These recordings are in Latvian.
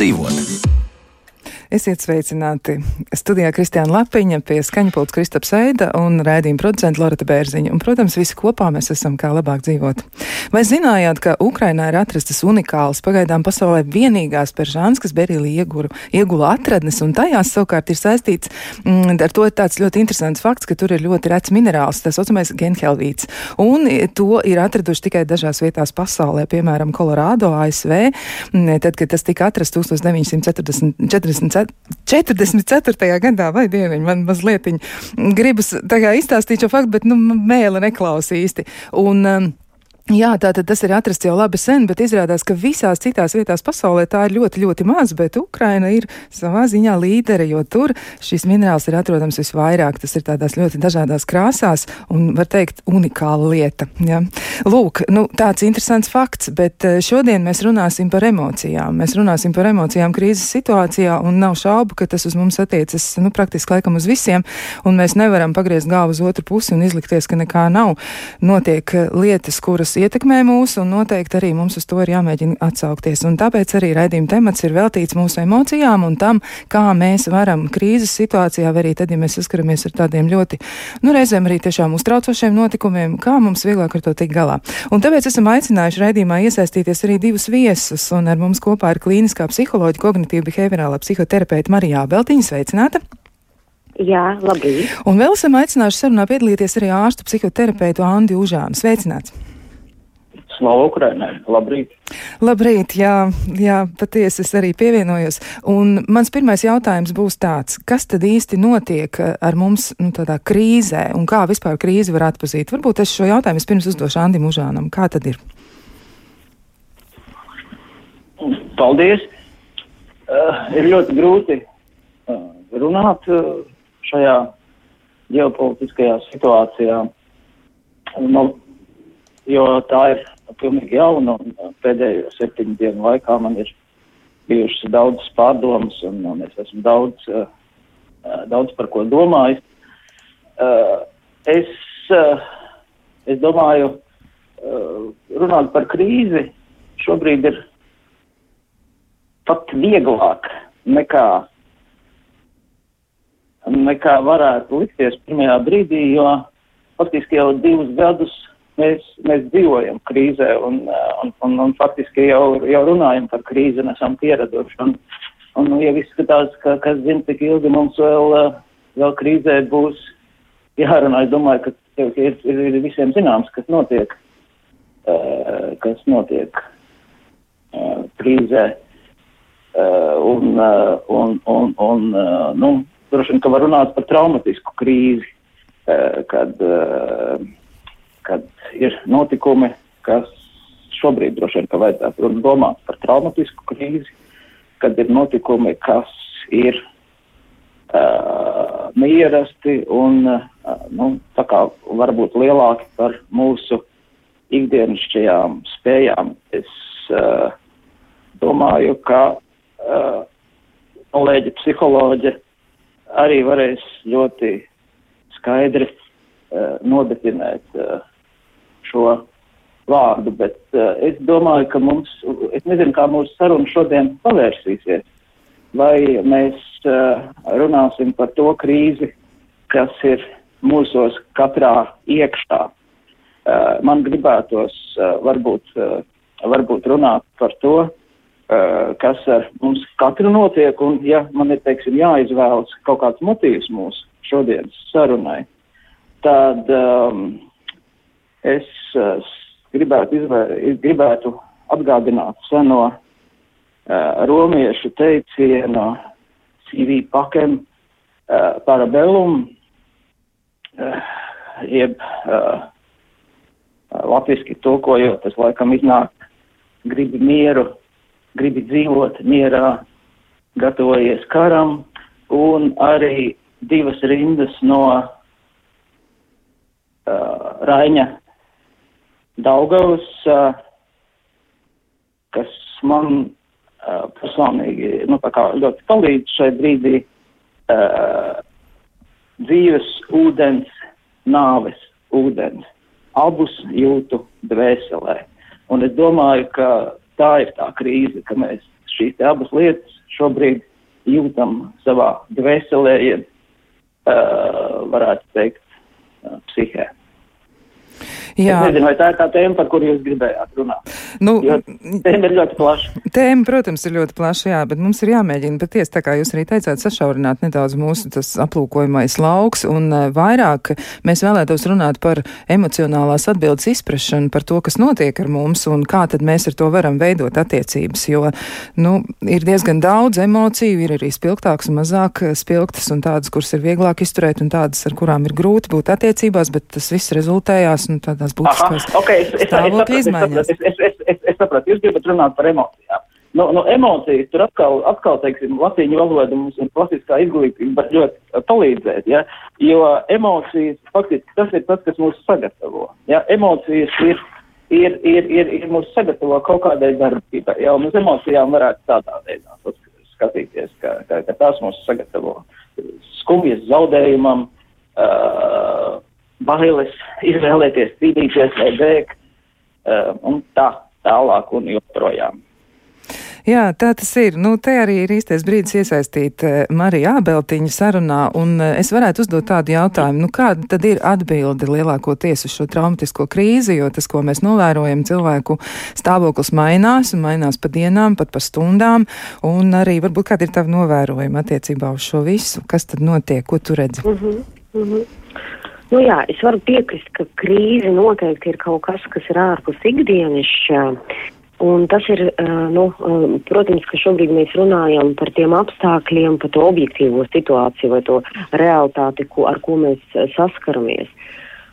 dzīvot! Esiet sveicināti. Studijā Kristiāna Lapiņa, pie skaņpults Kristaps Eida un raidījuma producenta Loreta Bērziņa. Un, protams, visi kopā mēs esam kā labāk dzīvot. Vai zinājāt, ka Ukrainā ir atrastas unikālas, pagaidām pasaulē vienīgās peržānskas berīli iegula atradnes, un tajās savukārt ir saistīts, mm, ar to tāds ļoti interesants fakts, ka tur ir ļoti rets minerāls, tas saucamais genhelvīts. Un to ir atraduši tikai dažās vietās pasaulē, piemēram, Kolorādo, ASV, mm, tad, kad tas tika atrasts 1940. 44. gadā, vai dieviņ, man mazliet gribas izstāstīt šo faktu, bet, nu, mēle neklausīs īsti. Un, um, Jā, tātad tas ir atrasts jau labi sen, bet izrādās, ka visās citās vietās pasaulē tā ir ļoti, ļoti maz, bet Ukraina ir savā ziņā līdere, jo tur šis minerāls ir atrodams visvairāk. Tas ir tādās ļoti dažādās krāsās un, var teikt, unikāla lieta. Ja? Lūk, nu, tāds interesants fakts, bet eh, šodien mēs runāsim par emocijām. Mēs runāsim par emocijām krīzes situācijā un nav šaubu, ka tas uz mums attiecas, nu, praktiski laikam uz visiem, un mēs nevaram pagriezt galvu uz otru pusi un izlikties, ka nekā nav. Notiek eh, lietas, kuras ietekmē mūs, un noteikti arī mums uz to ir jāmēģina atsaukties. Un tāpēc arī raidījuma temats ir veltīts mūsu emocijām un tam, kā mēs varam krīzes situācijā, vai arī tad, ja mēs saskaramies ar tādiem ļoti, nu, reizēm arī tiešām uztraucošiem notikumiem, kā mums vieglāk ar to tikt galā. Un tāpēc esam aicinājuši raidījumā iesaistīties arī divus viesus, un ar mums kopā ir klīniskā psiholoģija, kognitīva behaviorālā psihoterapeita Marijā Beltiņa. Sveicināta! Jā, labi. Un vēl esam aicinājuši sarunā piedalīties arī ārstu psihoterapeitu Andi Užānu. Sveicināts! Slavu Ukrainai! Labrīt! Labrīt, jā, jā, patiesi es arī pievienojos. Un mans pirmais jautājums būs tāds, kas tad īsti notiek ar mums nu, tādā krīzē un kā vispār krīzi var atpazīt? Varbūt es šo jautājumu vispirms uzdošu Andim Užānam. Kā tad ir? Paldies! Uh, ir ļoti grūti uh, runāt uh, šajā ģeopolitiskajā situācijā. No, jo tā ir pilnīgi jauna, un uh, pēdējo septiņu dienu laikā man ir bijušas daudzas pārdomas, un, un es esmu daudz, uh, uh, daudz par ko domājis. Uh, es, uh, es domāju, uh, runāt par krīzi šobrīd ir pat vieglāk nekā, nekā varētu likties pirmajā brīdī, jo faktiski jau divus gadus mēs, mēs dzīvojam krīzē un, un, un, un faktiski jau, jau runājam par krīzi un esam pieraduši. Un, un nu, jau izskatās, ka kas zina, cik ilgi mums vēl, vēl krīzē būs jārunā. Es domāju, ka ir, ir, ir visiem zināms, kas notiek, kas notiek krīzē. Un, un, un, un nu, droši vien, ka var runāt par traumatisku krīzi, kad uh, kad ir notikumi, kas šobrīd droši vien, ka vajadzētu domāt par traumatisku krīzi, kad ir notikumi, kas ir uh, neierasti un, uh, nu, tā kā varbūt lielāki par mūsu ikdienišķajām spējām. Es uh, domāju, ka uh, kolēģi psiholoģi arī varēs ļoti skaidri uh, nodefinēt uh, šo vārdu, bet uh, es domāju, ka mums, es nezinu, kā mūsu saruna šodien pavērsīsies. Vai mēs uh, runāsim par to krīzi, kas ir mūsos katrā iekšā. Uh, man gribētos uh, varbūt, uh, varbūt runāt par to, uh, kas ar mums katru notiek, un ja man ir, teiksim, jāizvēlas kaut kāds motīvs mūsu šodienas sarunai, tad um, es uh, gribētu, izvēr, gribētu atgādināt seno uh, romiešu teicienu CV pakem uh, parabellum, uh, jeb uh, latviski tulkojot, tas laikam iznāk gribi mieru, gribi dzīvot mierā, gatavojies karam, un arī divas rindas no uh, Raiņa Daugavas, kas man personīgi nu, ļoti palīdz šai brīdī dzīves ūdens, nāves ūdens. Abus jūtu dvēselē. Un es domāju, ka tā ir tā krīze, ka mēs šīs abas lietas šobrīd jūtam savā dvēselē, ja uh, varētu teikt, uh, psihē. Jā. Es nezinu, vai tā ir tā tēma, par kuru jūs gribējāt runāt. Nu, jo tēma ir ļoti plaša. Tēma, protams, ir ļoti plaša, jā, bet mums ir jāmēģina patiesi, tā kā jūs arī teicāt, sašaurināt nedaudz mūsu tas aplūkojamais lauks, un uh, vairāk mēs vēlētos runāt par emocionālās atbildes izprašanu, par to, kas notiek ar mums, un kā tad mēs ar to varam veidot attiecības, jo, nu, ir diezgan daudz emociju, ir arī spilgtāks un mazāk spilgtas, un tādas, kuras ir vieglāk izturēt, un tādas, ar kurām ir grūti būt attiecībās, bet tas viss rezultējās, nu, tādā tās būtiskās okay, stāvokļa izmaiņas. Es, es, es, es, es, sapratu, jūs gribat runāt par emocijām. No, no emocijas tur atkal, atkal teiksim, latīņu valoda mums un klasiskā izglītība var ļoti palīdzēt, ja? jo emocijas, faktiski tas ir tas, kas mūs sagatavo. Ja? Emocijas ir, ir, ir, ir, ir mūs sagatavo kaut kādai darbībai, ja? un uz emocijām varētu tādā veidā skatīties, ka, ka, ka tās mūs sagatavo skumjas zaudējumam, uh, bailes, izvēlēties cīnīties vai bēgt, uh, un tā tālāk un joprojām. Jā, tā tas ir. Nu, te arī ir īstais brīdis iesaistīt uh, Mariju Ābeltiņu sarunā, un uh, es varētu uzdot tādu jautājumu, nu kāda tad ir atbilde lielākoties uz šo traumatisko krīzi, jo tas, ko mēs novērojam, cilvēku stāvoklis mainās un mainās pa dienām, pat pa stundām, un arī varbūt kāda ir tava novērojuma attiecībā uz šo visu, kas tad notiek, ko tu redzi? Mm -hmm, mm -hmm. Nu jā, es varu piekrist, ka krīze noteikti ir kaut kas, kas ir ārpus ikdienas. Un tas ir, nu, protams, ka šobrīd mēs runājam par tiem apstākļiem, par to objektīvo situāciju vai to realitāti, ko, ar ko mēs saskaramies.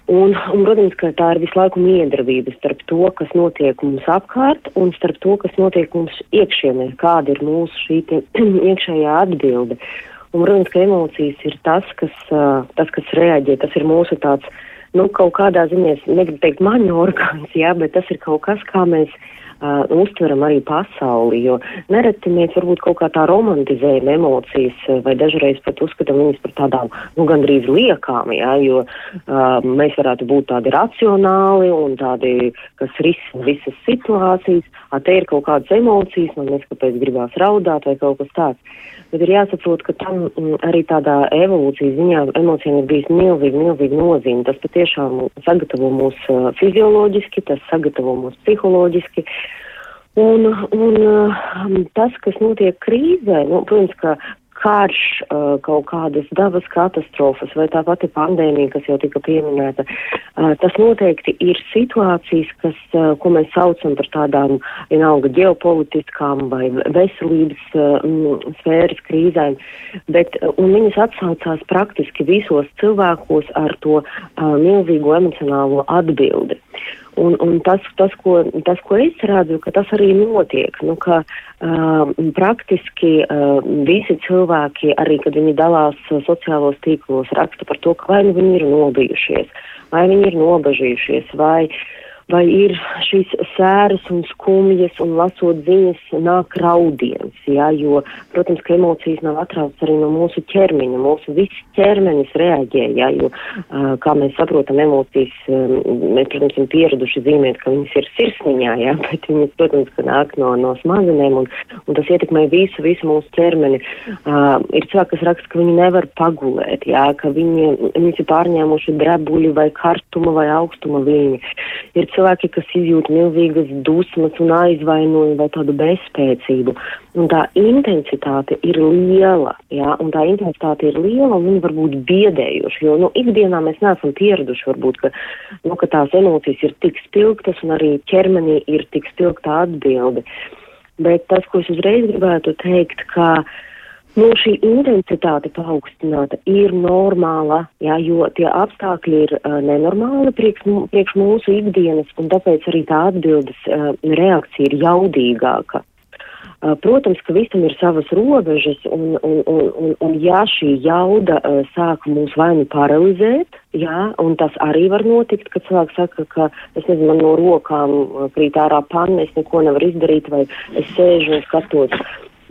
Un, un, protams, ka tā ir visu laiku miedarbība starp to, kas notiek mums apkārt, un starp to, kas notiek mums iekšienē, kāda ir mūsu šī iekšējā atbilde. Un, protams, ka emocijas ir tas, kas, tas, kas reaģē, tas ir mūsu tāds, nu, kaut kādā ziņā, negribu teikt maņu orgāns, jā, bet tas ir kaut kas, kā mēs uh, uztveram arī pasauli, jo nereti mēs varbūt kaut kā tā romantizējam emocijas vai dažreiz pat uzskatām viņas par tādām, nu, gandrīz liekām, jā, jo uh, mēs varētu būt tādi racionāli un tādi, kas risina visas situācijas, a te ir kaut kādas emocijas, man liekas, kāpēc gribās raudāt vai kaut kas tāds bet ir jāsaprot, ka tam mm, arī tādā evolūcijas ziņā emocijām ir bijis milzīgi, milzīgi nozīme. Tas patiešām sagatavo mūs uh, fizioloģiski, tas sagatavo mūs psiholoģiski. Un, un um, tas, kas notiek krīzē, nu, protams, ka karš, uh, kaut kādas dabas katastrofas vai tā pati pandēmija, kas jau tika pieminēta, uh, tas noteikti ir situācijas, kas, uh, ko mēs saucam par tādām, vienalga, ģeopolitiskām vai veselības mm, sfēras krīzēm, bet, un viņas atsaucās praktiski visos cilvēkos ar to milzīgo emocionālo atbildi. Un, un tas, tas, ko, tas, ko es redzu, ka tas arī notiek, nu, ka uh, praktiski uh, visi cilvēki, arī kad viņi dalās sociālos tīklos, raksta par to, vai nu viņi ir nobijušies, vai viņi ir nobežījušies, vai uh, vai ir šīs sēras un skumjas un lasot ziņas nāk raudiens, jā, jo, protams, ka emocijas nav atrauc arī no mūsu ķermeņa, mūsu viss ķermenis reaģē, jā, jo, kā mēs saprotam, emocijas, mēs, protams, esam pieraduši zīmēt, ka viņas ir sirsniņā, jā, bet viņas, protams, ka nāk no, no smadzenēm un, un tas ietekmē visu, visu mūsu ķermeni. Uh, ir cilvēki, kas raksta, ka viņi nevar pagulēt, jā, ka viņi, viņas ir pārņēmuši drebuļu vai kartuma vai augstuma viņi. Ir cilvēki, kas izjūt milzīgas dusmas un aizvainojumu vai tādu bezspēcību. Un tā intensitāte ir liela, jā, un tā intensitāte ir liela un viņa var būt biedējoša, jo, nu, ikdienā mēs neesam pieraduši varbūt, ka, nu, ka tās emocijas ir tik spilgtas un arī ķermenī ir tik spilgta atbilde. Bet tas, ko es uzreiz gribētu teikt, ka uh, Nu, šī intensitāte paaugstināta ir normāla, jā, jo tie apstākļi ir uh, nenormāli priekš, priekš mūsu ikdienas, un tāpēc arī tā atbildes uh, reakcija ir jaudīgāka. Uh, protams, ka visam ir savas robežas, un, un, un, un, un ja šī jauda uh, sāk mūs vai nu paralizēt, jā, un tas arī var notikt, kad cilvēks saka, ka, es nezinu, man no rokām krīt ārā panna, es neko nevaru izdarīt, vai es sēžu un skatos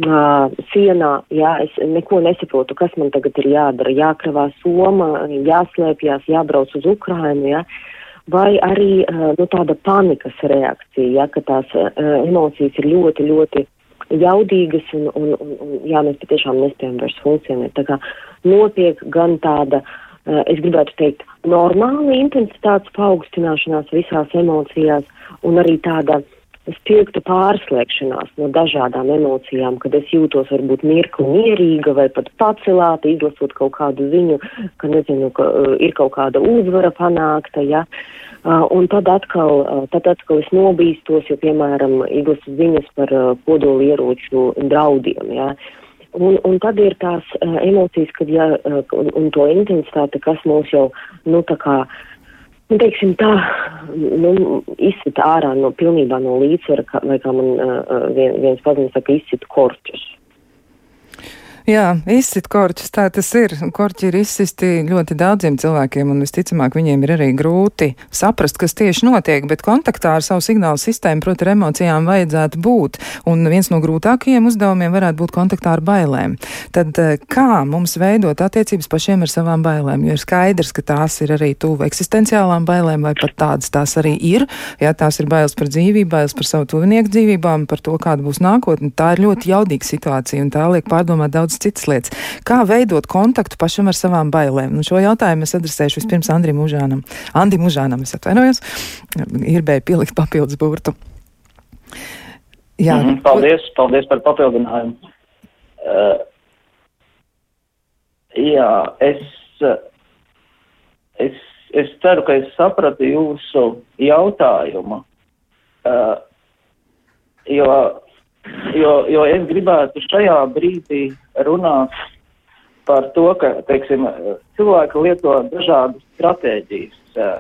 uh, sienā, jā, es neko nesaprotu, kas man tagad ir jādara, jākravā soma, jāslēpjas, jābrauc uz Ukrainu, jā. Vai arī uh, nu, tāda panikas reakcija, ja, ka tās uh, emocijas ir ļoti, ļoti jaudīgas un, un, un, un jā, mēs patiešām nespējam vairs funkcionēt. Tā kā notiek gan tāda, uh, es gribētu teikt, normāla intensitātes paaugstināšanās visās emocijās un arī tāda spilgta pārslēgšanās no dažādām emocijām, kad es jūtos varbūt mirkli mierīga vai pat pacelāta, izlasot kaut kādu ziņu, ka nezinu, ka uh, ir kaut kāda uzvara panākta, ja. Uh, un tad atkal, uh, tad atkal es nobīstos, jo, piemēram, izlasu ziņas par kodolieroču draudiem, ja. Un, un tad ir tās emocijas, kad, ja, un, un to intensitāte, kas mūs jau, nu, tā kā, uh, nu, teiksim, tā nu, izsita ārā no pilnībā no līdzsvara, kā, vai kā man uh, vien, viens paziņas saka, izsita korķus. Jā, izsit korķus, tā tas ir. Korķi ir izsisti ļoti daudziem cilvēkiem, un visticamāk viņiem ir arī grūti saprast, kas tieši notiek, bet kontaktā ar savu signālu sistēmu, proti, ar emocijām vajadzētu būt. Un viens no grūtākajiem uzdevumiem varētu būt kontaktā ar bailēm. Tad eh, kā mums veidot attiecības pašiem ar savām bailēm? Jo ir skaidrs, ka tās ir arī tuvu eksistenciālām bailēm, vai pat tādas tās arī ir. Jā, tās ir bailes par dzīvību, bailes par savu tuvinieku dzīvībām, par to, kāda būs nākotne. Tā ir ļoti jaudīga situācija, un tā liek pārdomāt daudz daudz citas lietas. Kā veidot kontaktu pašam ar savām bailēm? Un šo jautājumu es adresēšu vispirms Andrim Užānam. Andim Užānam, es atvainojos, ir bēja pielikt papildus burtu. Jā. Mm -hmm, paldies, paldies par papildinājumu. Uh, jā, es, es, es ceru, ka es sapratu jūsu jautājumu, uh, jo jo, jo es gribētu šajā brīdī runāt par to, ka, teiksim, cilvēki lieto dažādas stratēģijas, uh,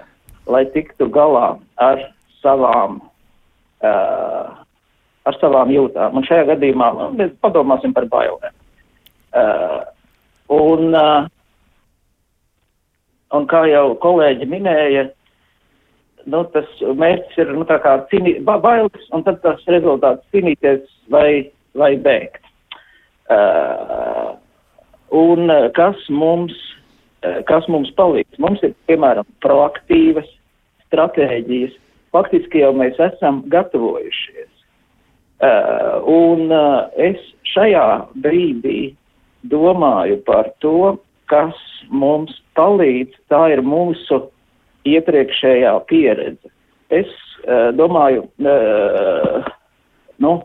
lai tiktu galā ar savām, uh, ar savām jūtām. Un šajā gadījumā nu, mēs padomāsim par bailēm. Uh, un, uh, un kā jau kolēģi minēja, nu, tas mērķis ir nu, cīnī, ba bailes, un tad tas rezultāts cīnīties vai, vai bēgt. Uh, un uh, kas mums, uh, kas mums palīdz? Mums ir, piemēram, proaktīvas stratēģijas. Faktiski jau mēs esam gatavojušies. Uh, un uh, es šajā brīdī domāju par to, kas mums palīdz. Tā ir mūsu iepriekšējā pieredze. Es uh, domāju, uh, nu,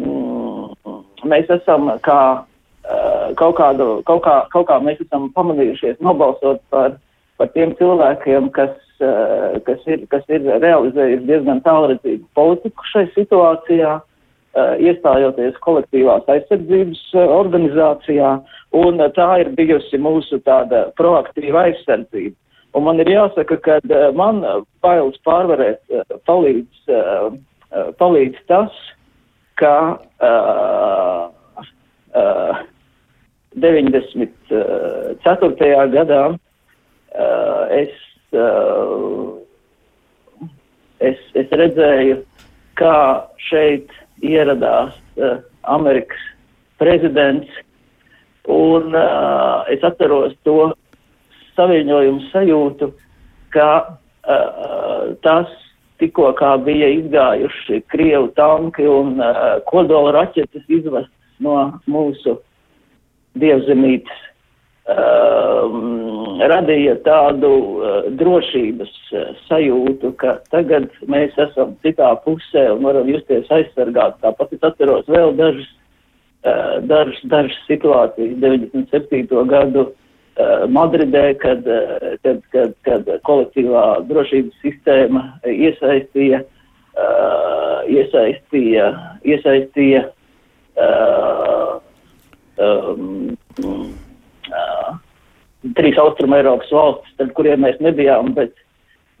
mm, mēs esam kā uh, kaut kādu, kaut kā, kaut kā mēs esam pamanījušies nobalsot par, par tiem cilvēkiem, kas, uh, kas, ir, kas ir realizējuši diezgan tālredzīgu politiku šai situācijā, uh, iestājoties kolektīvās aizsardzības uh, organizācijā, un uh, tā ir bijusi mūsu tāda proaktīva aizsardzība. Un man ir jāsaka, ka uh, man bailes pārvarēt uh, palīdz, palīdz tas, ka uh, uh, 94. gadā uh, es, uh, es, es redzēju, kā šeit ieradās uh, Amerikas prezidents, un uh, es atceros to saviņojumu sajūtu, ka uh, tas tikko kā bija izgājuši Krievu tanki un uh, kodola raķetes izvestas no mūsu dievzemītes, uh, radīja tādu uh, drošības uh, sajūtu, ka tagad mēs esam citā pusē un varam justies aizsargāti. Tāpat es atceros vēl dažas, uh, dažas, dažas situācijas 97. gadu Madridē, kad, eh, kad, kad, kad kolektīvā drošības sistēma iesaistīja, uh, iesaistīja, iesaistīja uh, um, uh, trīs Austrum Eiropas valstis, starp kuriem mēs nebijām, bet,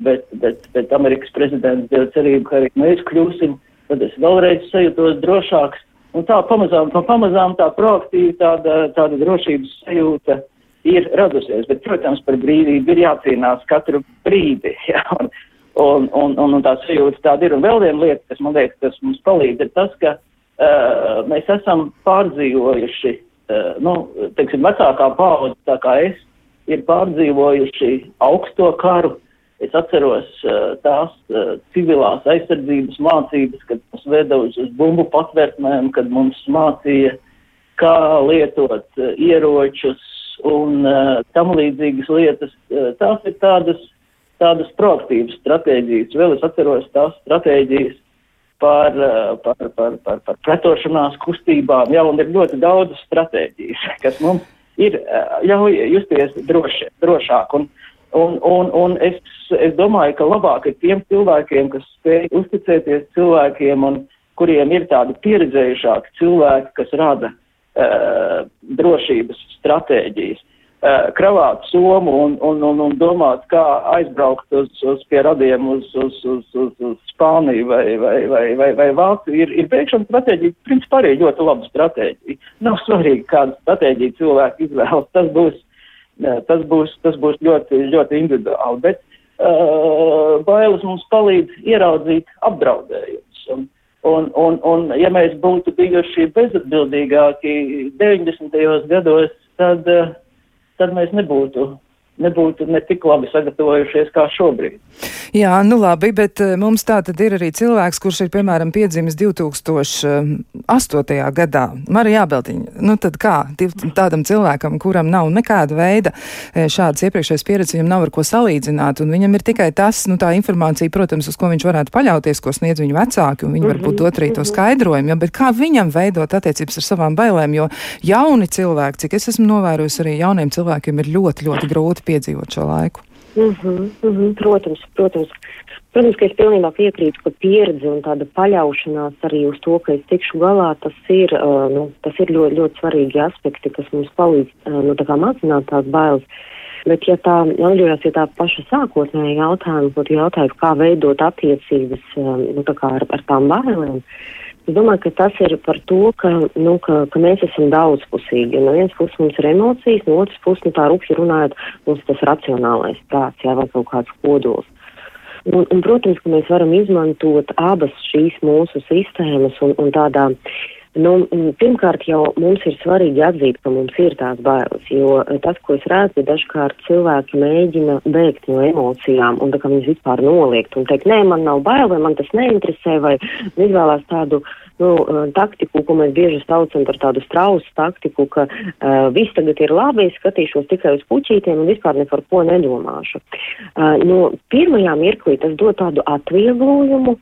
bet, bet, bet Amerikas prezidents deva cerību, ka arī mēs kļūsim, tad es vēlreiz sajūtos drošāks. Un tā pamazām, pamazām tā proaktīva tāda, tāda drošības sajūta ir radusies. Bet, protams, par brīvību ir jācīnās katru brīdi. Jā, un, un, un, un, tā sajūta tāda ir. Un vēl viena lieta, kas man liekas, kas mums palīdz, ir tas, ka uh, mēs esam pārdzīvojuši, uh, nu, teiksim, vecākā paudze, tā kā es, ir pārdzīvojuši augsto karu, Es atceros uh, tās uh, civilās aizsardzības mācības, kad mums veda uz, uz bumbu patvērtnēm, kad mums mācīja, kā lietot uh, ieročus un uh, tam līdzīgas lietas. Uh, tās ir tādas, tādas proaktīvas stratēģijas. Vēl es atceros tās stratēģijas par, par, par, par, par pretošanās kustībām. Jā, un ir ļoti daudz stratēģijas, kas mums ir ļauj justies droši, drošāk. Un, un, un, un es, es domāju, ka labāk ir tiem cilvēkiem, kas spēj uzticēties cilvēkiem un kuriem ir tādi pieredzējušāki cilvēki, kas rada uh, drošības stratēģijas. Uh, kravāt somu un, un, un, un domāt, kā aizbraukt uz, uz pie radiem uz, uz, uz, uz, uz Spāniju vai, vai, vai, vai, vai Vāciju, ir, ir bēgšana stratēģija, principā arī ļoti laba stratēģija. Nav svarīgi, kādu stratēģiju cilvēki izvēlas, tas būs, tas būs, tas būs ļoti, ļoti individuāli, bet uh, bailes mums palīdz ieraudzīt apdraudējumus. Un, Un, un, un, ja mēs būtu bijuši bezatbildīgāki 90. gados, tad uh, tad mēs nebūtu nebūtu ne tik labi sagatavojušies kā šobrīd. Jā, nu labi, bet eh, mums tā tad ir arī cilvēks, kurš ir, piemēram, piedzimis 2008. gadā. Marija Jābeltiņa, nu tad kā tādam cilvēkam, kuram nav nekāda veida eh, šādas iepriekšējas pieredzes, viņam nav ar ko salīdzināt, un viņam ir tikai tas, nu tā informācija, protams, uz ko viņš varētu paļauties, ko sniedz viņu vecāki, un viņi mm -hmm. varbūt dot arī to mhm. skaidrojumu, ja, bet kā viņam veidot attiecības ar savām bailēm, jo jauni cilvēki, cik es esmu novērojusi, arī jauniem cilvēkiem ir ļoti, ļoti grūti piedzīvot šo laiku. Mm -hmm, mm -hmm, protams, protams. Protams, ka es pilnībā piekrītu, ka pieredze un tāda paļaušanās arī uz to, ka es tikšu galā, tas ir, uh, nu, tas ir ļoti, ļoti svarīgi aspekti, kas mums palīdz uh, nu, mazināt tās bailes. Bet, ja tā atļaujas, ja tā paša sākotnēja jautājuma būtu jautājums, kā veidot attiecības uh, nu, tā ar, ar tām bailēm, uh, Es domāju, ka tas ir par to, ka, nu, ka, ka mēs esam daudzpusīgi. No vienas puses mums ir emocijas, no otras puses, nu, tā rupši runājot, mums tas racionālais prāts, jā, vai kaut kāds kodols. Un, un, protams, ka mēs varam izmantot abas šīs mūsu sistēmas un, un tādā uh, Nu, pirmkārt, jau mums ir svarīgi atzīt, ka mums ir tās bailes, jo tas, ko es redzu, dažkārt cilvēki mēģina bēgt no emocijām un tā kā viņas vispār noliegt un teikt, nē, man nav bail, vai man tas neinteresē, vai izvēlās tādu nu, taktiku, ko mēs bieži saucam par tādu strausu taktiku, ka uh, viss tagad ir labi, es skatīšos tikai uz puķītiem un vispār ne par ko nedomāšu. Uh, no pirmajā mirklī tas dod tādu atvieglojumu,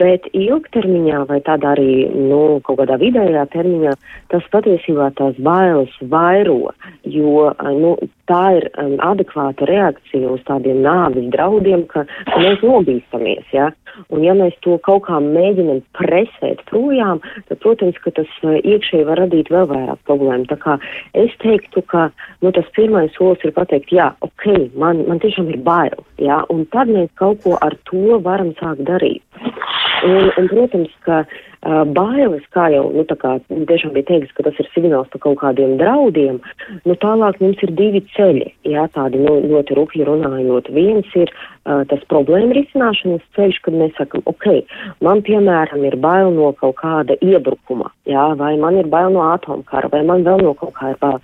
bet ilgtermiņā vai tādā arī, nu, kaut kādā vidē vidējā termiņā tas patiesībā tās bailes vairo, jo nu, tā ir um, adekvāta reakcija uz tādiem nāvis draudiem, ka, ka mēs nobīstamies. Ja? Un ja mēs to kaut kā mēģinam presēt projām, tad, protams, ka tas uh, iekšēji var radīt vēl vairāk problēmu. Tā kā es teiktu, ka nu, tas pirmais solis ir pateikt, jā, ok, man, man tiešām ir bail, ja? un tad mēs kaut ko ar to varam sākt darīt. Un, un, protams, ka uh, bailes, kā jau nu, kā, tiešām bija teikts, ka tas ir signāls par kaut kādiem draudiem, nu, tālāk mums ir divi ceļi, jā, tādi nu, ļoti rupji runājot. Viens ir uh, tas problēma risināšanas ceļš, kad mēs sakam, ok, man piemēram ir bail no kaut kāda iebrukuma, jā, vai man ir bail no atomkara, vai man vēl no kaut kā ir bail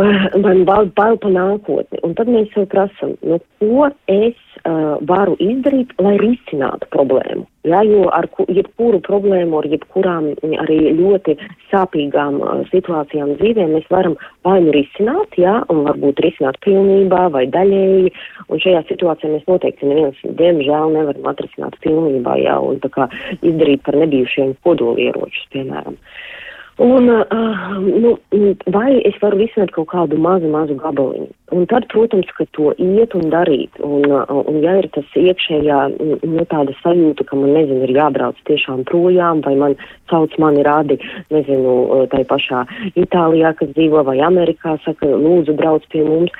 man bail, bail pa nākotni. Un tad mēs sev prasam, nu, ko es uh, varu izdarīt, lai risinātu problēmu. Jā, jo ar ku, jebkuru problēmu, ar jebkurām arī ļoti sāpīgām uh, situācijām dzīvē mēs varam vai nu risināt, jā, un varbūt risināt pilnībā vai daļēji, un šajā situācijā mēs noteikti neviens, diemžēl, nevaram atrisināt pilnībā, jā, un tā kā izdarīt par nebijušiem kodolieročus, piemēram. Uh, Un, uh, nu, vai es varu risināt kaut kādu mazu, mazu gabaliņu. Un tad, protams, ka to iet un darīt. Un, uh, un ja ir tas iekšējā, nu, tāda sajūta, ka man, nezinu, ir jābrauc tiešām projām, vai man sauc mani radi, nezinu, tai pašā Itālijā, kas dzīvo, vai Amerikā, saka, lūdzu, brauc pie mums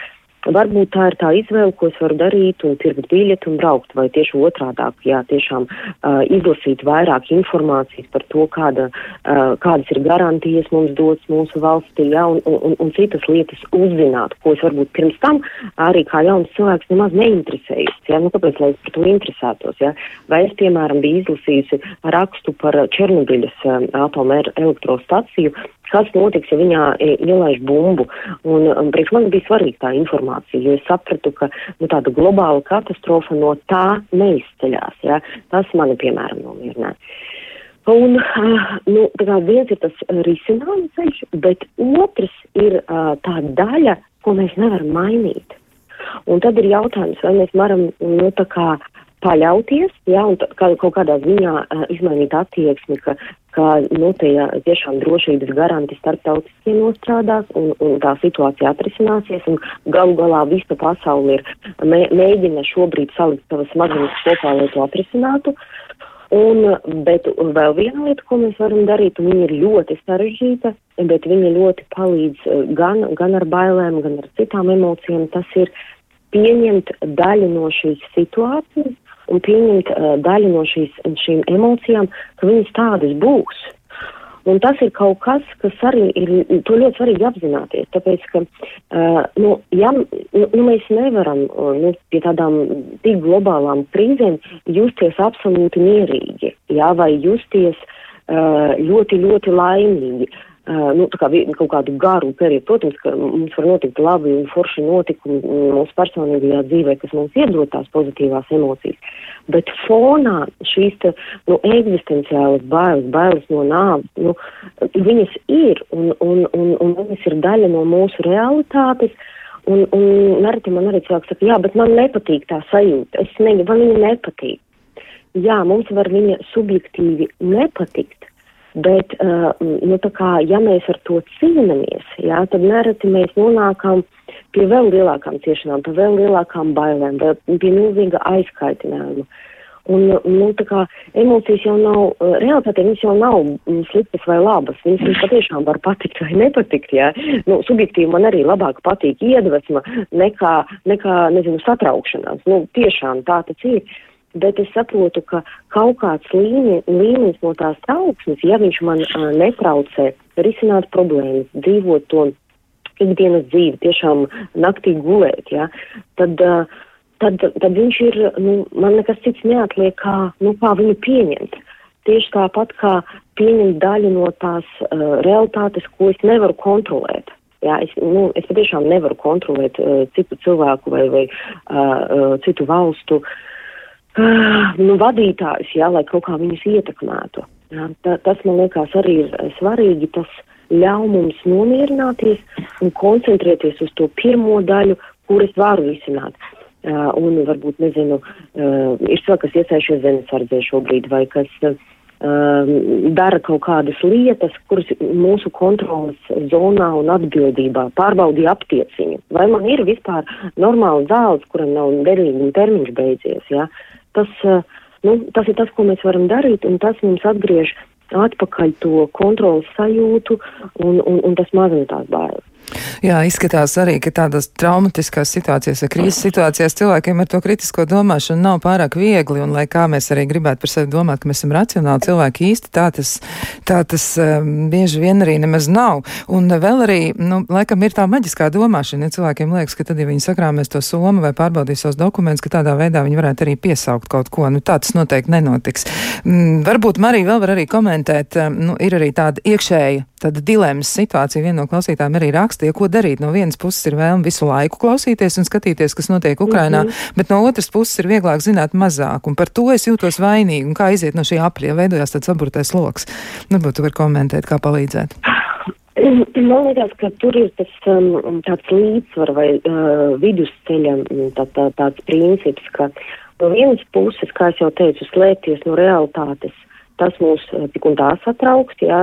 Varbūt tā ir tā izvēle, ko es varu darīt un pirkt biļeti un braukt, vai tieši otrādāk, jā, tiešām uh, izlasīt vairāk informācijas par to, kāda, uh, kādas ir garantijas mums dots mūsu valstī, jā, un, un, un citas lietas uzzināt, ko es varbūt pirms tam arī kā jauns cilvēks nemaz neinteresējos, jā, nu kāpēc, lai es par to interesētos, jā, vai es, piemēram, biju izlasījusi rakstu par Černobiļas uh, atomelektrostaciju, kas notiks, ja viņā ielaiž bumbu. Un, un priekš man bija svarīga tā informācija informāciju, jo es sapratu, ka nu, tāda globāla katastrofa no tā neizceļās. Ja? Tas mani, piemēram, nomierināja. Un, uh, nu, viens ir tas risinājuma ceļš, bet otrs ir uh, tā daļa, ko mēs nevaram mainīt. Un tad ir jautājums, vai mēs varam nu, kā, paļauties, ja, un kaut kādā ziņā uh, izmainīt attieksmi, ka, ka nu, tie tiešām drošības garanti starptautiskie nostrādās un, un tā situācija atrisināsies, un galu galā visa pasaule ir mē, mēģina šobrīd salikt savas smadzenes kopā, lai to atrisinātu. Un, bet vēl viena lieta, ko mēs varam darīt, un viņa ir ļoti sarežģīta, bet viņa ļoti palīdz gan, gan ar bailēm, gan ar citām emocijām, tas ir pieņemt daļu no šīs situācijas un pieņemt uh, daļu no šīs, šīm emocijām, ka viņas tādas būs. Un tas ir kaut kas, kas arī ir ļoti svarīgi apzināties. Tāpēc, ka uh, nu, ja, nu, nu, mēs nevaram uh, nu, pie tādām tik globālām krīzēm justies absolūti mierīgi, jā, vai justies uh, ļoti, ļoti laimīgi. Uh, nu, kā, kaut kādu garu periodu. Protams, ka mums var notikt labi un forši notikumi mūsu personīgajā dzīvē, kas mums iedod tās pozitīvās emocijas. Bet fonā šīs te, nu, eksistenciālas bailes, bailes no nāves, nu, viņas ir un, un, un, un viņas ir daļa no mūsu realitātes. Un, un nereti man arī cilvēks saka, jā, bet man nepatīk tā sajūta. Es negribu, man viņa nepatīk. Jā, mums var viņa subjektīvi nepatikt, Bet, uh, nu, kā, ja mēs ar to cīnāmies, jā, tad nereti mēs nonākam pie vēl lielākām ciešanām, pie vēl lielākām bailēm, pie milzīga aizkaitinājuma. Un, nu, kā emocijas jau nav, uh, realitāte viņas jau nav mm, sliktas vai labas, viņas mums patiešām var patikt vai nepatikt, jā. Nu, subjektīvi man arī labāk patīk iedvesma nekā, nekā, nezinu, satraukšanās. Nu, tiešām tā tas ir bet es saprotu, ka kaut kāds līmenis, līmenis no tās trauksmes, ja viņš man uh, netraucē risināt problēmas, dzīvot to ikdienas dzīvi, tiešām naktī gulēt, ja, tad, uh, tad, tad viņš ir, nu, man nekas cits neatliek, kā, nu, kā viņu pieņemt. Tieši tāpat kā pieņemt daļu no tās uh, realitātes, ko es nevaru kontrolēt. Jā, es, nu, es patiešām nevaru kontrolēt uh, citu cilvēku vai, vai uh, uh, citu valstu uh, nu, vadītājus, jā, lai kaut kā viņus ietekmētu. Jā, ta, tas man liekas arī ir svarīgi. Tas ļauj mums nomierināties un koncentrēties uz to pirmo daļu, kur es varu risināt. Uh, un varbūt, nezinu, uh, ir cilvēki, kas iesaistījušies zemesardzē šobrīd vai kas uh, dara kaut kādas lietas, kuras mūsu kontrolas zonā un atbildībā pārbaudīja aptieciņu. Vai man ir vispār normāls zāles, kuram nav derīguma termiņš beidzies, jā? Ja? Tas, eh, nu, tas ir tas, ko mēs varam darīt, un tas mums atgriež atpakaļ to kontrolas sajūtu, un, un, un tas mazina tās bailes. Jā, izskatās arī, ka tādas traumatiskās situācijās vai krīzes situācijās cilvēkiem ar to kritisko domāšanu nav pārāk viegli, un lai kā mēs arī gribētu par sevi domāt, ka mēs esam racionāli cilvēki īsti, tā tas, tā tas um, bieži vien arī nemaz nav. Un vēl arī, nu, laikam ir tā maģiskā domāšana, ja cilvēkiem liekas, ka tad, ja viņi sakrāmēs to somu vai pārbaudīs savus dokumentus, ka tādā veidā viņi varētu arī piesaukt kaut ko. Nu, tā tas noteikti nenotiks. Mm, varbūt Marija vēl var arī komentēt, um, nu, ir arī tāda iekšēja, tāda dilemmas situācija. Viena no klausītājiem arī raksta, ja ko darīt. No vienas puses ir vēlme visu laiku klausīties un skatīties, kas notiek Ukrainā, mm -hmm. bet no otras puses ir vieglāk zināt mazāk. Un par to es jūtos vainīgi. Un kā iziet no šī apļa, veidojās tāds saburtais loks. Varbūt tu vari komentēt, kā palīdzēt. Man liekas, ka tur ir tas um, tāds līdzsvar vai uh, vidusceļa tā, tā, tāds princips, ka no vienas puses, kā jau teicu, slēpties no realitātes, tas mūs uh, tik un tā satrauks, jā,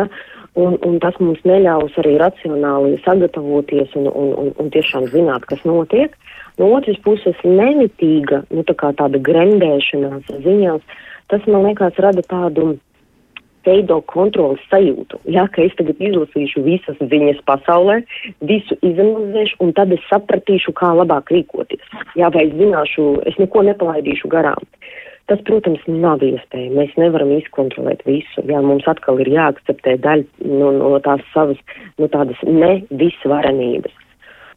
un, un tas mums neļaus arī racionāli sagatavoties un, un, un, un tiešām zināt, kas notiek. No otras puses, nemitīga, nu tā kā tāda grendēšanās ziņās, tas man liekas rada tādu veido kontrolas sajūtu. Jā, ka es tagad izlasīšu visas ziņas pasaulē, visu izanalizēšu, un tad es sapratīšu, kā labāk rīkoties. Jā, vai es zināšu, es neko nepalaidīšu garām. Tas, protams, nav iespējams. Mēs nevaram izkontrolēt visu. Jā, mums atkal ir jāakceptē daļa no, no tās savas, no tādas ne visvarenības.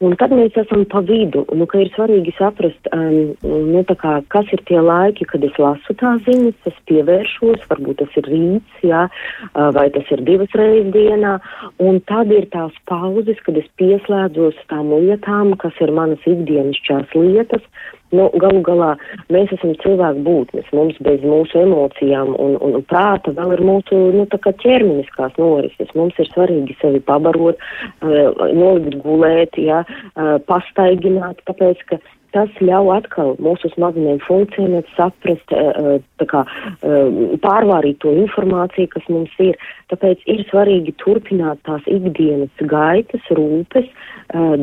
Un tad mēs esam pa vidu, nu, ka ir svarīgi saprast, um, nu, kā, kas ir tie laiki, kad es lasu tās ziņas, es pievēršos, varbūt tas ir rīts, jā, vai tas ir divas reizes dienā, un tad ir tās pauzes, kad es pieslēdzos tām lietām, kas ir manas ikdienišķās lietas, Nu, galu galā mēs esam cilvēku būtnes. Mums bez mūsu emocijām un, un, un prāta vēl ir mūsu nu, ķermeniskās norises. Mums ir svarīgi sevi pabarot, uh, nolikt gulēt, ja, uh, pastaigināt, tāpēc, ka tas ļauj atkal mūsu smadzenēm funkcionēt, saprast, uh, kā, pārvārīt to informāciju, kas mums ir. Tāpēc ir svarīgi turpināt tās ikdienas gaitas, rūpes,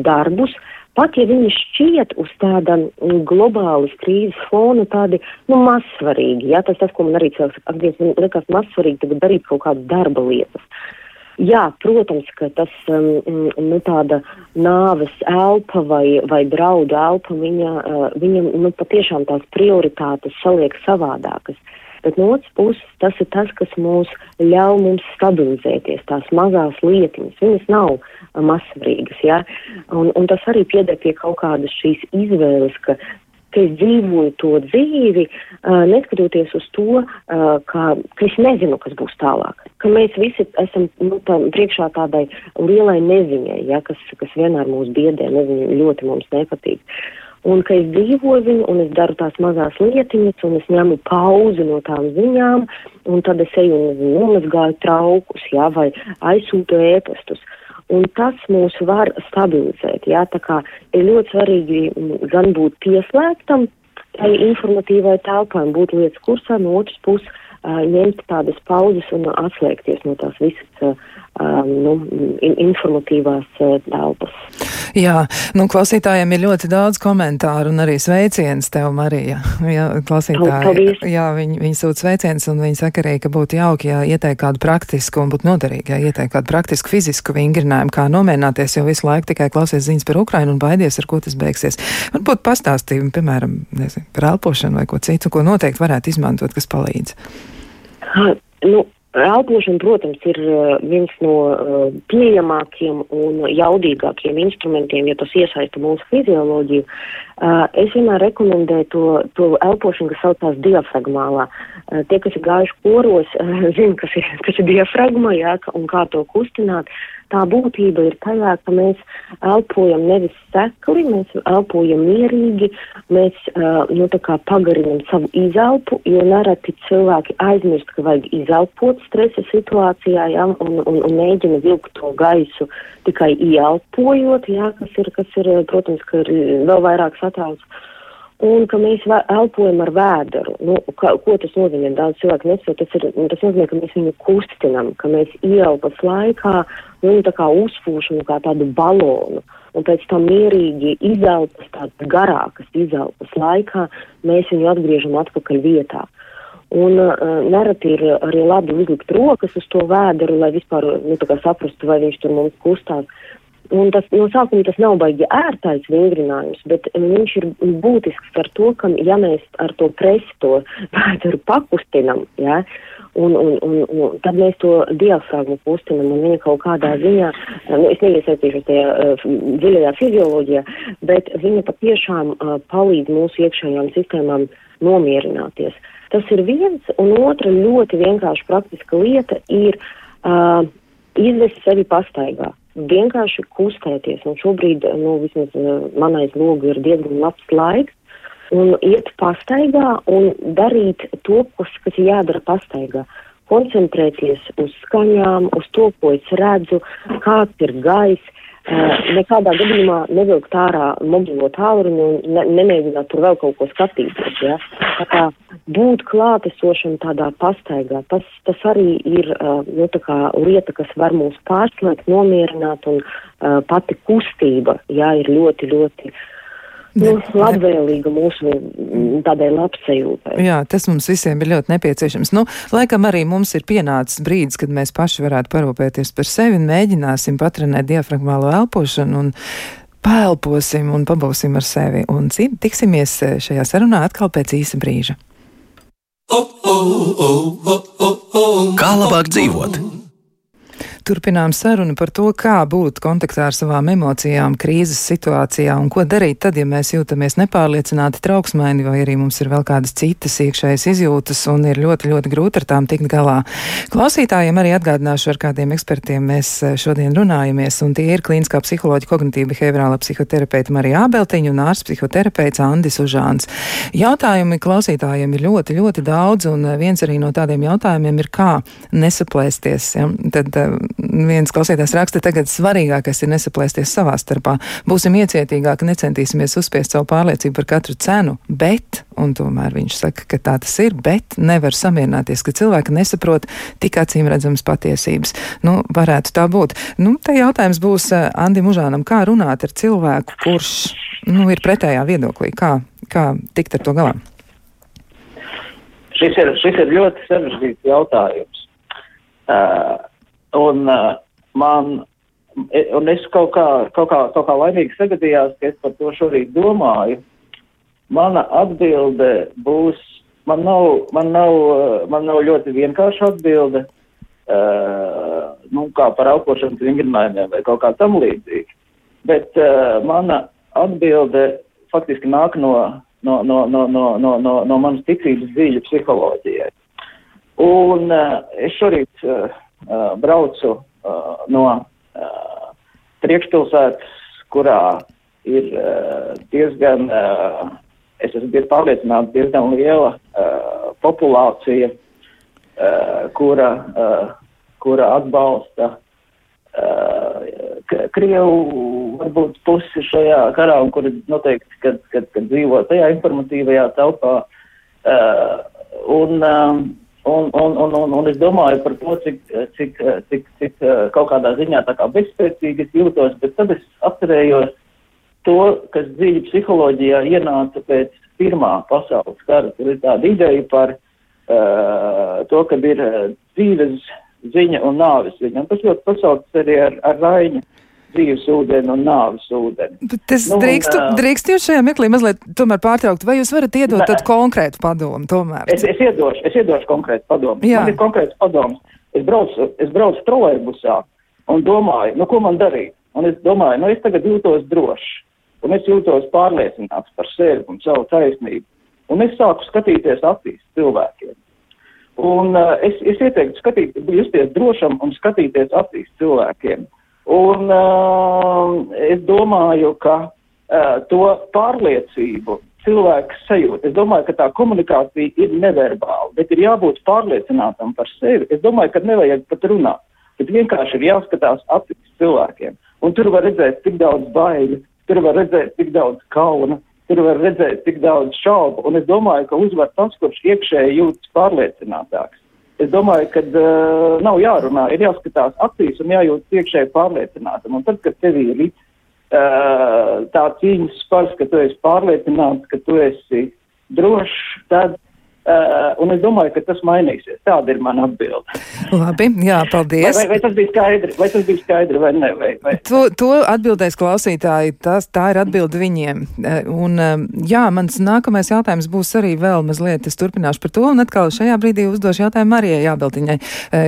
darbus, pat ja viņi šķiet uz tāda mm, globālas krīzes fona tādi, nu, mazsvarīgi, jā, tas tas, ko man arī cilvēks ak, man liekas mazsvarīgi tagad darīt kaut kādas darba lietas. Jā, protams, ka tas, um, nu, tāda nāves elpa vai, vai draudu elpa, viņa, uh, viņa, nu, patiešām tās prioritātes saliek savādākas. Uh, bet no otras puses tas ir tas, kas mūs ļauj mums stabilizēties, tās mazās lietiņas, viņas nav mazsvarīgas, ja? un, un tas arī pieder pie kaut kādas šīs izvēles, ka, ka es dzīvoju to dzīvi, uh, neskatoties uz to, uh, ka, ka es nezinu, kas būs tālāk. Ka mēs visi esam nu, tā, priekšā tādai lielai neziņai, ja, kas, kas vienmēr mūs biedē, nezinu, ļoti mums nepatīk. Uh, un ka es dzīvoju viņu, un es daru tās mazās lietiņas, un es ņemu pauzi no tām ziņām, un tad es eju un nomazgāju traukus, jā, vai aizsūtu ēpastus. Un tas mūs var stabilizēt, jā, tā kā ir ļoti svarīgi gan būt pieslēgtam, tai informatīvai telpai un būt lietas kursā, no otras puses uh, ņemt tādas pauzes un atslēgties no tās visas uh, um, nu, informatīvās uh, telpas. Jā, nu, klausītājiem ir ļoti daudz komentāru un arī sveiciens tev, Marija. Jā, klausītāji, jā, viņi, viņi sūta sveiciens un viņi saka arī, ka būtu jauki, ja ieteikt kādu praktisku un būtu noderīgi, ja ieteikt kādu praktisku fizisku vingrinājumu, kā nomierināties, jo visu laiku tikai klausies ziņas par Ukrainu un baidies, ar ko tas beigsies. Varbūt pastāstījumi, piemēram, nezinu, par elpošanu vai ko citu, ko noteikti varētu izmantot, kas palīdz. Ha, nu, Elpošana, protams, ir uh, viens no uh, pieejamākiem un jaudīgākiem instrumentiem, ja tas iesaista mūsu fizioloģiju. Uh, es vienmēr rekomendēju to, to elpošanu, kas saucās diafragmālā. Tie, kas ir gājuši koros, zina, kas ir, kas ir diafragma, jā, un kā to kustināt. Tā būtība ir tajā, ka mēs elpojam nevis sekli, mēs elpojam mierīgi, mēs uh, nu, pagarinam savu izelpu, jo nereti cilvēki aizmirst, ka vajag izelpot stresa situācijā, ja, un, un, un mēģina vilkt to gaisu tikai ieelpojot, ja, kas ir, kas ir, protams, ka ir vēl vairāk satrauc un ka mēs elpojam ar vēderu. Nu, ka, ko tas nozīmē? Daudz cilvēku nesaprot. Tas, ir, tas nozīmē, ka mēs viņu kustinam, ka mēs ieelpas laikā viņu tā kā uzpūšam kā tādu balonu. Un pēc tam mierīgi izelpas, tādas garākas izelpas laikā, mēs viņu atgriežam atpakaļ vietā. Un uh, nereti ir arī labi uzlikt rokas uz to vēderu, lai vispār nu, saprastu, vai viņš tur mums kustās. Un tas no sākuma tas nav baigi ērtais vingrinājums, bet viņš ir būtisks ar to, ka ja mēs ar to presi to vēduru pakustinam, ja, un, un, un, un tad mēs to diafragmu kustinam un viņa kaut kādā ziņā, nu, es neiesaistīšos tajā uh, dziļajā fizioloģijā, bet viņa patiešām uh, palīdz mūsu iekšējām sistēmām nomierināties. Tas ir viens, un otra ļoti vienkārši praktiska lieta ir uh, izvest sevi pastaigā vienkārši kustēties. Un šobrīd, nu, vismaz eh, manais logu ir diezgan labs laiks. Un iet pastaigā un darīt to, kas, kas jādara pastaigā. Koncentrēties uz skaņām, uz to, ko es redzu, kāds ir gaiss, nekādā gadījumā nevilkt ārā mobilo tālruni un ne, nemēģināt tur vēl kaut ko skatīties. Ja? Tā kā būt klātesošam tādā pastaigā, tas, tas arī ir nu, lieta, kas var mūs pārslēgt, nomierināt un pati kustība, jā, ir ļoti, ļoti uh, nu, labvēlīga mūsu tādai labsajūtai. Jā, tas mums visiem ir ļoti nepieciešams. Nu, laikam arī mums ir pienācis brīdis, kad mēs paši varētu parūpēties par sevi un mēģināsim patrenēt diafragmālo elpošanu un paelposim un pabūsim ar sevi. Un tiksimies šajā sarunā atkal pēc īsa brīža. Kā labāk dzīvot? Turpinām sarunu par to, kā būt kontaktā ar savām emocijām krīzes situācijā un ko darīt tad, ja mēs jūtamies nepārliecināti, trauksmaini vai arī mums ir vēl kādas citas iekšējas izjūtas un ir ļoti, ļoti grūti ar tām tikt galā. Klausītājiem arī atgādināšu, ar kādiem ekspertiem mēs eh, šodien runājamies, un tie ir klīniskā psiholoģija, kognitīva behaviorāla psihoterapeita Marija Ābeltiņa un ārsts psihoterapeits Andis Užāns. Jautājumi klausītājiem ir ļoti, ļoti daudz, un viens arī no tādiem jautājumiem ir, kā nesaplēsties. Ja? Tad, eh, viens klausītājs raksta, tagad svarīgākais ir nesaplēsties savā starpā. Būsim iecietīgāki, necentīsimies uzspiest savu pārliecību par katru cenu, bet, un tomēr viņš saka, ka tā tas ir, bet nevar samierināties, ka cilvēki nesaprot tik acīm redzamas patiesības. Nu, varētu tā būt. Nu, te jautājums būs uh, Andim Užānam, kā runāt ar cilvēku, kurš, nu, ir pretējā viedoklī, kā, kā tikt ar to galā? Šis ir, šis ir ļoti sarežģīts jautājums. Uh, Un uh, man, e, un es kaut kā, kaut kā, kaut kā laimīgi sagadījās, ka es par to šorīt domāju. Mana atbilde būs, man nav, man nav, uh, man nav ļoti vienkārša atbilde, uh, nu, kā par aukošanas vingrinājumiem vai kaut kā tam līdzīgi. Bet uh, mana atbilde faktiski nāk no, no, no, no, no, no, no, no manas ticības dzīļu psiholoģijai. Un uh, es šorīt uh, uh, braucu uh, no uh, priekšpilsētas, kurā ir uh, diezgan, uh, es esmu pārliecināts, diezgan liela uh, populācija, uh, kura, uh, kura atbalsta uh, Krievu varbūt pusi šajā karā, un kuri noteikti, kad, kad, kad dzīvo tajā informatīvajā telpā. Uh, un, um, Un, un, un, un, un es domāju par to, cik, cik, cik, cik kaut kādā ziņā tā kā bezspēcīgi es jūtos, bet tad es atcerējos to, kas dziļi psiholoģijā ienāca pēc pirmā pasaules kara. Tur ir tāda ideja par uh, to, ka ir dzīves ziņa un nāves ziņa. Un tas ļoti pasaucas arī ar, ar Raiņu dzīves ūdeni un nāves ūdeni. Bet es nu, drīkstu, un, drīkstu jūs šajā meklī mazliet tomēr pārtraukt, vai jūs varat iedot tādu konkrētu padomu tomēr? Es, es iedošu, es iedošu konkrētu padomu. Jā. Man ir konkrēts padoms. Es braucu, es braucu trolēbusā un domāju, nu ko man darīt? Un es domāju, nu es tagad jūtos drošs. Un es jūtos pārliecināts par sevi un savu taisnību. Un es sāku skatīties acīs cilvēkiem. Un uh, es, es ieteiktu skatīt, justies drošam un skatīties acīs cilvēkiem. Un uh, es domāju, ka uh, to pārliecību cilvēks sajūt. Es domāju, ka tā komunikācija ir neverbāla, bet ir jābūt pārliecinātam par sevi. Es domāju, ka nevajag pat runāt, bet vienkārši ir jāskatās acīs cilvēkiem. Un tur var redzēt tik daudz baiļu, tur var redzēt tik daudz kauna, tur var redzēt tik daudz šaubu. Un es domāju, ka uzvar tas, kurš iekšēji jūtas pārliecinātāks. Es domāju, ka uh, nav jārunā, ir jāskatās acīs un jājūt iekšēji pārliecinātam. Un tad, kad tev ir uh, tā cīņas spars, ka tu esi pārliecināts, ka tu esi drošs, tad Uh, un es domāju, ka tas mainīsies. Tāda ir mana atbilde. Labi, jā, paldies. Vai, vai, vai tas bija skaidri, vai tas bija skaidri vai ne? Vai, vai? To, to atbildēs klausītāji, tas, tā ir atbilde viņiem. Uh, un uh, jā, mans nākamais jautājums būs arī vēl mazliet, es turpināšu par to, un atkal šajā brīdī uzdošu jautājumu Marijai Jābeltiņai.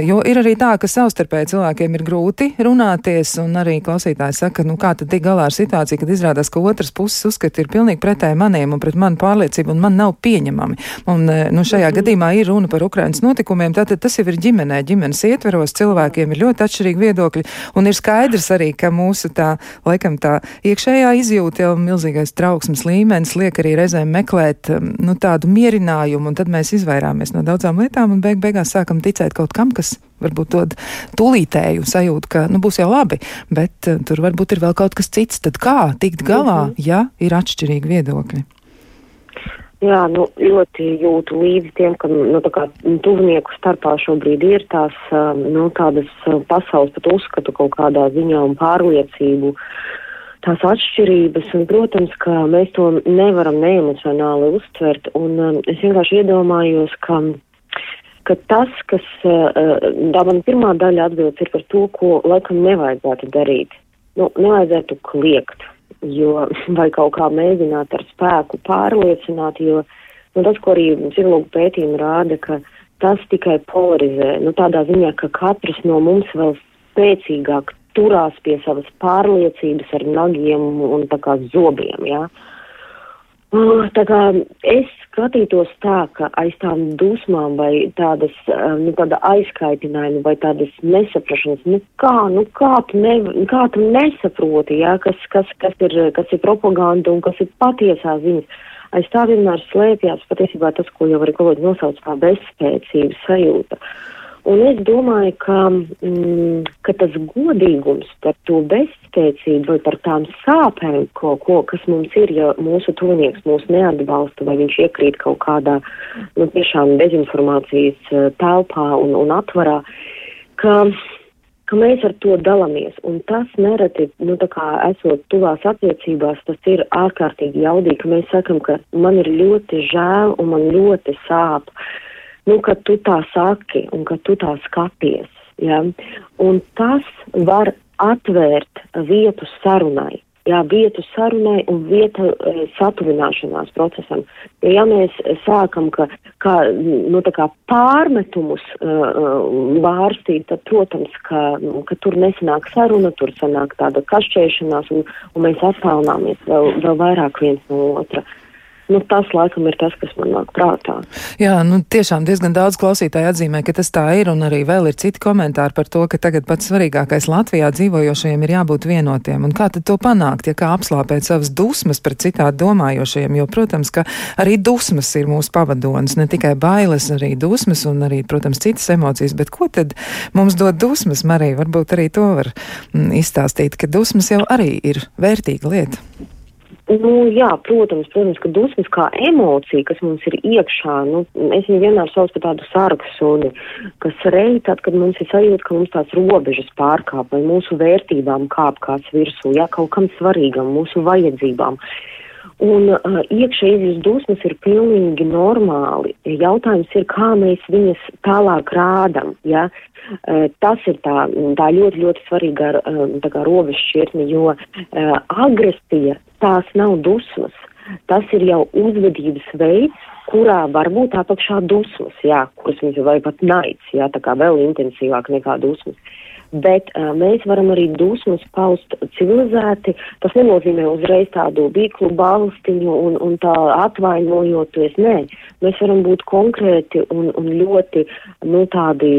Jo ir arī tā, ka savstarpēji cilvēkiem ir grūti runāties, un arī klausītāji saka, nu kā tad tik galā ar situāciju, kad izrādās, ka otras puses uzskati ir pilnīgi pretēji maniem un pret manu pārliecību, un man nav pieņemami. Un, nu, šajā gadījumā ir runa par Ukrainas notikumiem, tātad tas jau ir ģimenē, ģimenes ietveros, cilvēkiem ir ļoti atšķirīgi viedokļi, un ir skaidrs arī, ka mūsu tā, laikam tā iekšējā izjūta jau milzīgais trauksmes līmenis liek arī reizēm meklēt, um, nu, tādu mierinājumu, un tad mēs izvairāmies no daudzām lietām, un beig beigās sākam ticēt kaut kam, kas varbūt dod tūlītēju sajūtu, ka nu, būs jau labi, bet uh, tur varbūt ir vēl kaut kas cits. Tad kā tikt galā, mhm. ja ir atšķirīgi viedokļi? Jā, nu, ļoti jūtu līdzi tiem, ka nu, kā, tuvnieku starpā šobrīd ir tās nu, tādas pasaules pat uzskatu kaut kādā ziņā un pārliecību. Tās atšķirības, un, protams, ka mēs to nevaram neemocionāli uztvert, un um, es vienkārši iedomājos, ka, ka tas, kas, uh, tā man pirmā daļa atbildes ir par to, ko laikam nevajadzētu darīt. Nu, nevajadzētu kliegt, jo, vai kaut kā mēģināt ar spēku pārliecināt, jo nu, tas, ko arī psihologu pētījumi rāda, ka tas tikai polarizē, nu, tādā ziņā, ka katrs no mums vēl spēcīgāk turās pie savas pārliecības ar nagiem un tā kā zobiem, jā. Uh, tā kā es skatītos tā, ka aiz tām dusmām vai tādas, nu, tāda aizkaitinājuma vai tādas nesaprašanas, nu kā, nu kā tu, ne, kā tu nesaproti, jā, kas, kas, kas, ir, kas ir propaganda un kas ir patiesā ziņas. Aiz tā vienmēr slēpjas patiesībā tas, ko jau arī kolēģi nosauc kā bezspēcības sajūta. Uh, Un es domāju, ka, mm, ka tas godīgums par to bezspēcību vai par tām sāpēm, ko, ko, kas mums ir, ja mūsu tuvinieks mūs neatbalsta vai viņš iekrīt kaut kādā nu, tiešām dezinformācijas eh, telpā un, un atvarā, ka, ka mēs ar to dalāmies. Un tas nereti, nu, tā kā esot tuvās attiecībās, tas ir ārkārtīgi jaudīgi, ka mēs sakam, ka man ir ļoti žēl un man ļoti sāp. Uh, nu, ka tu tā saki un ka tu tā skaties. Ja? Un tas var atvērt vietu sarunai. Jā, vietu sarunai un vietu e, satuvināšanās procesam. Ja mēs sākam, ka, kā, nu, kā pārmetumus uh, vārstīt, tad, protams, ka, nu, ka tur nesanāk saruna, tur sanāk tāda kašķēšanās, un, un mēs attālināmies vēl, vēl vairāk viens no otra. Uh, Nu, tas, laikam, ir tas, kas man nāk prātā. Jā, nu, tiešām diezgan daudz klausītāju atzīmē, ka tas tā ir, un arī vēl ir citi komentāri par to, ka tagad pats svarīgākais Latvijā dzīvojošajiem ir jābūt vienotiem. Un kā tad to panākt, ja kā apslāpēt savas dusmas pret citādi domājošajiem, jo, protams, ka arī dusmas ir mūsu pavadonis, ne tikai bailes, arī dusmas un arī, protams, citas emocijas, bet ko tad mums dod dusmas, Marija? Varbūt arī to var mm, izstāstīt, ka dusmas jau arī ir vērtīga lieta. Nu, jā, protams, protams, ka dusmas kā emocija, kas mums ir iekšā, nu, es viņu vienmēr saucu par tādu sargu suni, kas reizē tad, kad mums ir sajūta, ka mums tās robežas pārkāp vai mūsu vērtībām kāp kāds virsū, jā, kaut kam svarīgam, mūsu vajadzībām. Un uh, iekšā izjūtas dusmas ir pilnīgi normāli. Jautājums ir, kā mēs viņas tālāk rādam. Ja? Uh, tas ir tā, tā ļoti, ļoti svarīga uh, robežšķirtne, jo uh, agresija tās nav dusmas. Tas ir jau uzvedības veids, kurā var būt apakšā dusmas, jā, kuras mums vai pat naids, jā, tā kā vēl intensīvāk nekā dusmas. Bet uh, mēs varam arī dusmas paust civilizēti. Tas nenozīmē uzreiz tādu bīklu balstiņu un, un tā atvainojoties. Nē, mēs varam būt konkrēti un, un ļoti, nu, tādi,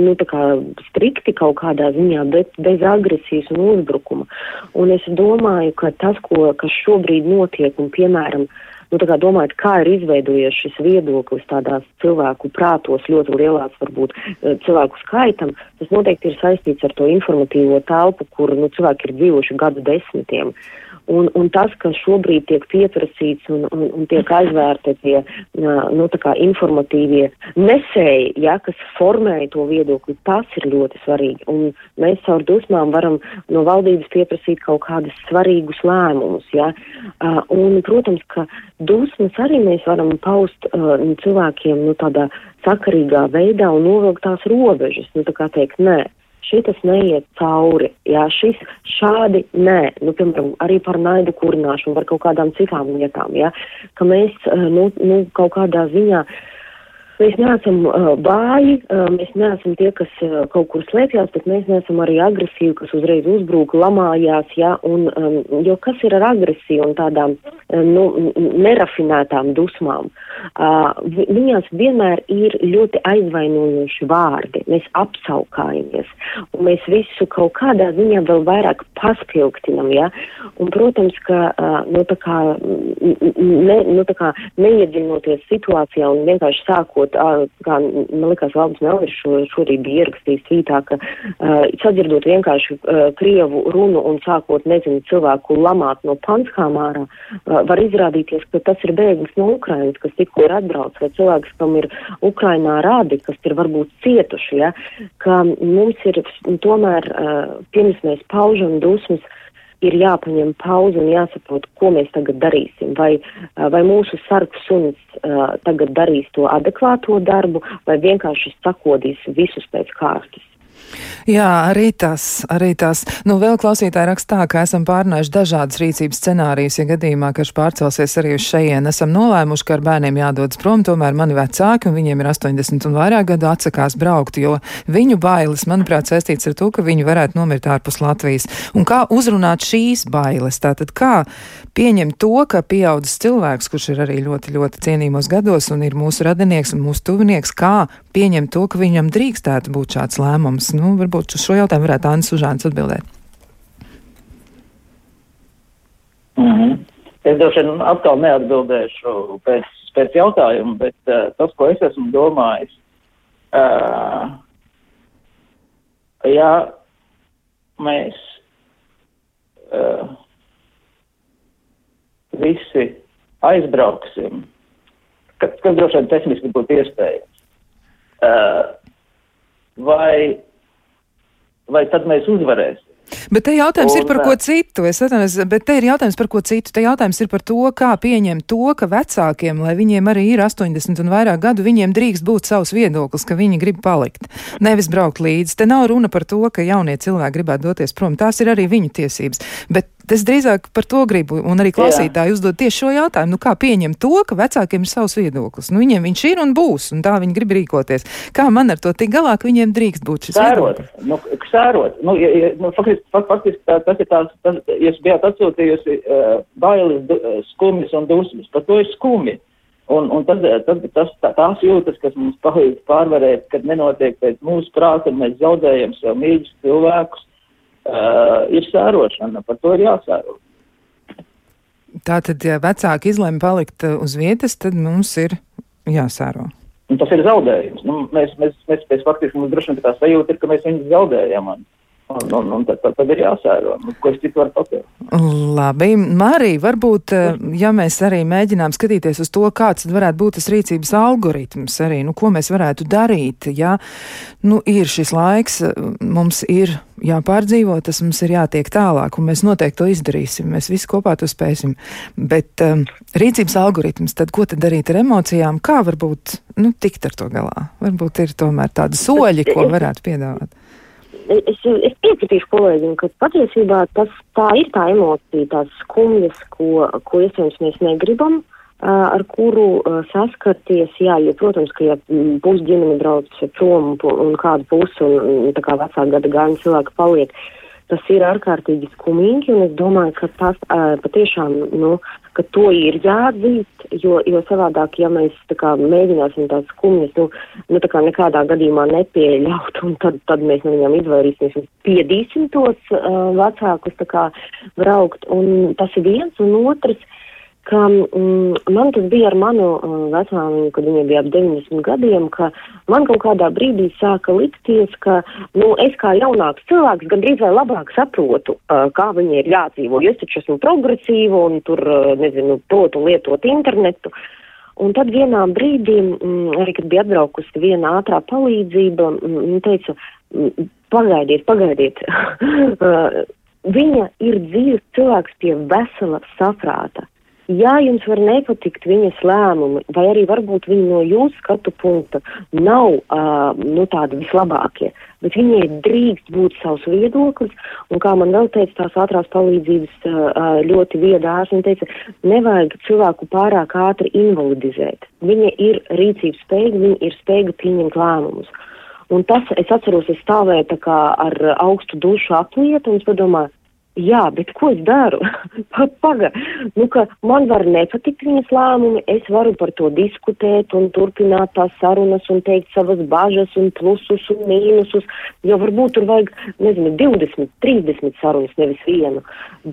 nu, kā strikti kaut kādā ziņā, bet bez agresijas un uzbrukuma. Un es domāju, ka tas, ko, kas šobrīd notiek un, piemēram, uh, nu, domājot, kā ir izveidojies šis viedoklis tādās cilvēku prātos ļoti lielās, varbūt, eh, cilvēku skaitam, tas noteikti ir saistīts ar to informatīvo telpu, kur nu, cilvēki ir dzīvojuši gadu desmitiem. Un, un tas, kas šobrīd tiek pieprasīts un, un, un tiek aizvērti tie nu, informatīvie nesēji, ja, kas formēja to viedokli, tas ir ļoti svarīgi. Un mēs caur dusmām varam no valdības pieprasīt kaut kādus svarīgus lēmumus. Ja. Un, protams, ka dusmas arī mēs varam paust cilvēkiem nu, tādā sakarīgā veidā un novilkt tās robežas. Nu, tā kā teikt, nē šitas neiet cauri, jā, šis šādi nē, nu, piemēram, arī par naidu kurināšanu, par kaut kādām citām lietām, jā, ka mēs, eh, nu, nu kaut kādā ziņā uh, Mēs neesam uh, vāji, uh, mēs neesam tie, kas uh, kaut kur slēpjas, bet mēs neesam arī agresīvi, kas uzreiz uzbrūk, lamājās, ja, un, um, jo kas ir ar agresiju un tādām, um, nu, nerafinētām dusmām? Uh, viņās vienmēr ir ļoti aizvainojoši vārdi. Mēs apsaukājamies, un mēs visu kaut kādā ziņā vēl vairāk paspilgtinam, ja, un, protams, ka, uh, nu, tā kā, ne, nu, tā kā neiedziļinoties situācijā un vienkārši sākot sākot, kā man likās, Valdis Melvis šo, šorīt bija ierakstījis tvītā, ka sadzirdot vienkārši Krievu runu un sākot, nezinu, cilvēku lamāt no Panskāmārā, uh, var izrādīties, ka tas ir bēglis no Ukrainas, kas tikko ir atbrauc, vai cilvēks, kam ir Ukrainā rādi, kas ir varbūt cietuši, ja, ka mums ir tomēr, pirms mēs paužam dusmas, ir jāpaņem pauze un jāsaprot, ko mēs tagad darīsim. Vai, vai mūsu sargs suns uh, tagad darīs to adekvāto darbu, vai vienkārši sakodīs visus pēc kārtas. Jā, arī tas, arī tas. Nu, vēl klausītāji rakstā, ka esam pārnājuši dažādas rīcības scenārijas, ja gadījumā, ka viņš pārcelsies arī uz šejien. Esam nolēmuši, ka ar bērniem jādodas prom, tomēr mani vecāki, un viņiem ir 80 un vairāk gadu, atsakās braukt, jo viņu bailes, manuprāt, saistīts ar to, ka viņi varētu nomirt ārpus Latvijas. Un kā uzrunāt šīs bailes? Tātad kā pieņemt to, ka pieaudzis cilvēks, kurš ir arī ļoti, ļoti cienījumos gados un ir mūsu radinieks un mūsu tuvinieks, kā pieņemt to, ka viņam drīkstētu būt šāds lēmums? Nu, varbūt uz šo jautājumu varētu Anna Sužāns atbildēt. Mm -hmm. Es droši vien atkal neatbildēšu pēc, pēc jautājuma, bet uh, tas, ko es esmu domājis, uh, ja mēs uh, visi aizbrauksim, kas, kas droši vien tehniski būtu iespējams, vai vai tad mēs uzvarēsim? Bet te jautājums un, ir par ko citu. Es atceros, bet te ir jautājums par ko citu. Te jautājums ir par to, kā pieņemt to, ka vecākiem, lai viņiem arī ir 80 un vairāk gadu, viņiem drīkst būt savs viedoklis, ka viņi grib palikt, nevis braukt līdzi. Te nav runa par to, ka jaunie cilvēki gribētu doties prom. Tās ir arī viņu tiesības. Bet Es drīzāk par to gribu, un arī klausītāji uzdod tieši šo jautājumu. Nu, kā pieņemt to, ka vecākiem ir savs viedoklis? Nu, viņiem viņš ir un būs, un tā viņi grib rīkoties. Kā man ar to tik galā, ka viņiem drīkst būt šis sērot? Nu, sērot. Nu, ja, ja, nu, faktiski, faktiski tā, tas ir tās, tas, jūs bijāt atsūtījusi uh, bailes, uh, skumjas un dusmas. Par to ir skumi. Un, un tad, tad tas, tā, tās jūtas, kas mums palīdz pārvarēt, kad nenotiek pēc mūsu prāta, mēs zaudējam sev mīļus cilvēkus uh, ir sērošana, par to ir jāsēro. Tātad, ja vecāki izlēma palikt uh, uz vietas, tad mums ir jāsēro. Un tas ir zaudējums. Nu, mēs, mēs, mēs, mēs faktiski mums droši vien tā sajūta ir, ka mēs viņus zaudējam. Un, Un, un, un tad, tad, tad ir jāsēro, nu, ko es citu varu pateikt. Labi, Marija, varbūt, eh, ja mēs arī mēģinām skatīties uz to, kāds varētu būt tas rīcības algoritms arī, nu, ko mēs varētu darīt, ja, nu, ir šis laiks, mums ir jāpārdzīvo, tas mums ir jātiek tālāk, un mēs noteikti to izdarīsim, mēs visi kopā to spēsim. Bet um, rīcības algoritms, tad ko tad darīt ar emocijām, kā varbūt, nu, tikt ar to galā? Varbūt ir tomēr tādi soļi, ko varētu piedāvāt es, es piekritīšu kolēģim, ka patiesībā tas tā ir tā emocija, tās skumjas, ko, ko iespējams mēs negribam, ar kuru saskarties. Jā, jo, protams, ka ja pusi ģimene brauc prom un kāda puse un tā kā vecāka gada gājuma cilvēki paliek, tas ir ārkārtīgi skumīgi, un es domāju, ka tas patiešām, nu, ka to ir jāatzīst, jo, jo savādāk, ja mēs kā mēģināsim tās skumjas, nu, nu tā kā nekādā gadījumā nepieļaut, un tad, tad mēs no viņām izvairīsimies un spiedīsim tos uh, vecākus tā kā braukt, un tas ir viens, un otrs. Uh, ka mm, man tas bija ar manu uh, vecmāmiņu, kad viņai bija ap 90 gadiem, ka man kaut kādā brīdī sāka likties, ka, nu, es kā jaunāks cilvēks gandrīz vai labāk saprotu, uh, kā viņai ir jādzīvo, es taču esmu progresīva un tur, uh, nezinu, protu lietot internetu. Un tad vienā brīdī, mm, arī kad bija atbraukusi viena ātrā palīdzība, mm, teica, mm, pagaidiet, pagaidiet. Viņa ir dzīves cilvēks pie vesela saprāta. Jā, jums var nepatikt viņas lēmumi, vai arī varbūt viņi no jūsu skatu punkta nav uh, nu, tādi vislabākie, bet viņai drīkst būt savs viedoklis, un kā man vēl teica tās ātrās palīdzības uh, ļoti viedās, viņa teica, nevajag cilvēku pārāk ātri invalidizēt. Viņa ir rīcības spējīga, viņa ir spējīga pieņemt lēmumus. Un tas, es atceros, es stāvēju tā kā ar augstu dušu aplietu, un es padomāju, Jā, bet ko es daru? Paga, nu, ka man var nepatikt viņas lēmumi, es varu par to diskutēt un turpināt tās sarunas un teikt savas bažas un plusus un mīnusus, jo varbūt tur vajag, nezinu, 20, 30 sarunas, nevis vienu.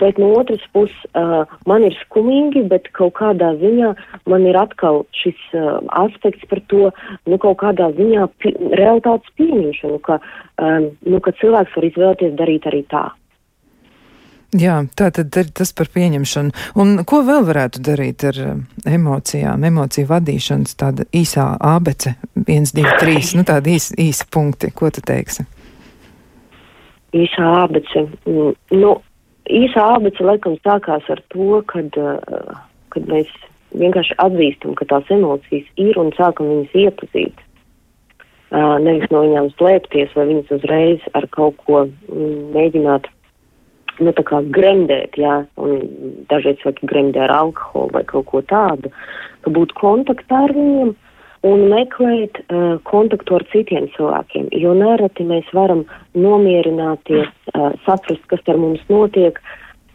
Bet no otras puses uh, man ir skumīgi, bet kaut kādā ziņā man ir atkal šis uh, aspekts par to, nu, kaut kādā ziņā pi realitātes pieņemšanu, ka, um, nu, ka cilvēks var izvēlēties darīt arī tā. Jā, tā tad ir tas par pieņemšanu. Un ko vēl varētu darīt ar um, emocijām, emociju vadīšanas tāda īsā abece, 1, 2, 3, nu tāda īsa, īsa punkti, ko tu teiksi? Īsā abece. Mm, nu, īsā abece laikam sākās ar to, kad, uh, kad mēs vienkārši atzīstam, ka tās emocijas ir un sākam viņas iepazīt. nevis no viņām slēpties vai viņas uzreiz ar kaut ko mm, mēģināt nu, tā kā gremdēt, jā, un dažreiz saka gremdē ar alkoholu vai kaut ko tādu, ka būt kontaktā ar viņiem un meklēt uh, kontaktu ar citiem cilvēkiem, jo nereti mēs varam nomierināties, uh, saprast, kas ar mums notiek,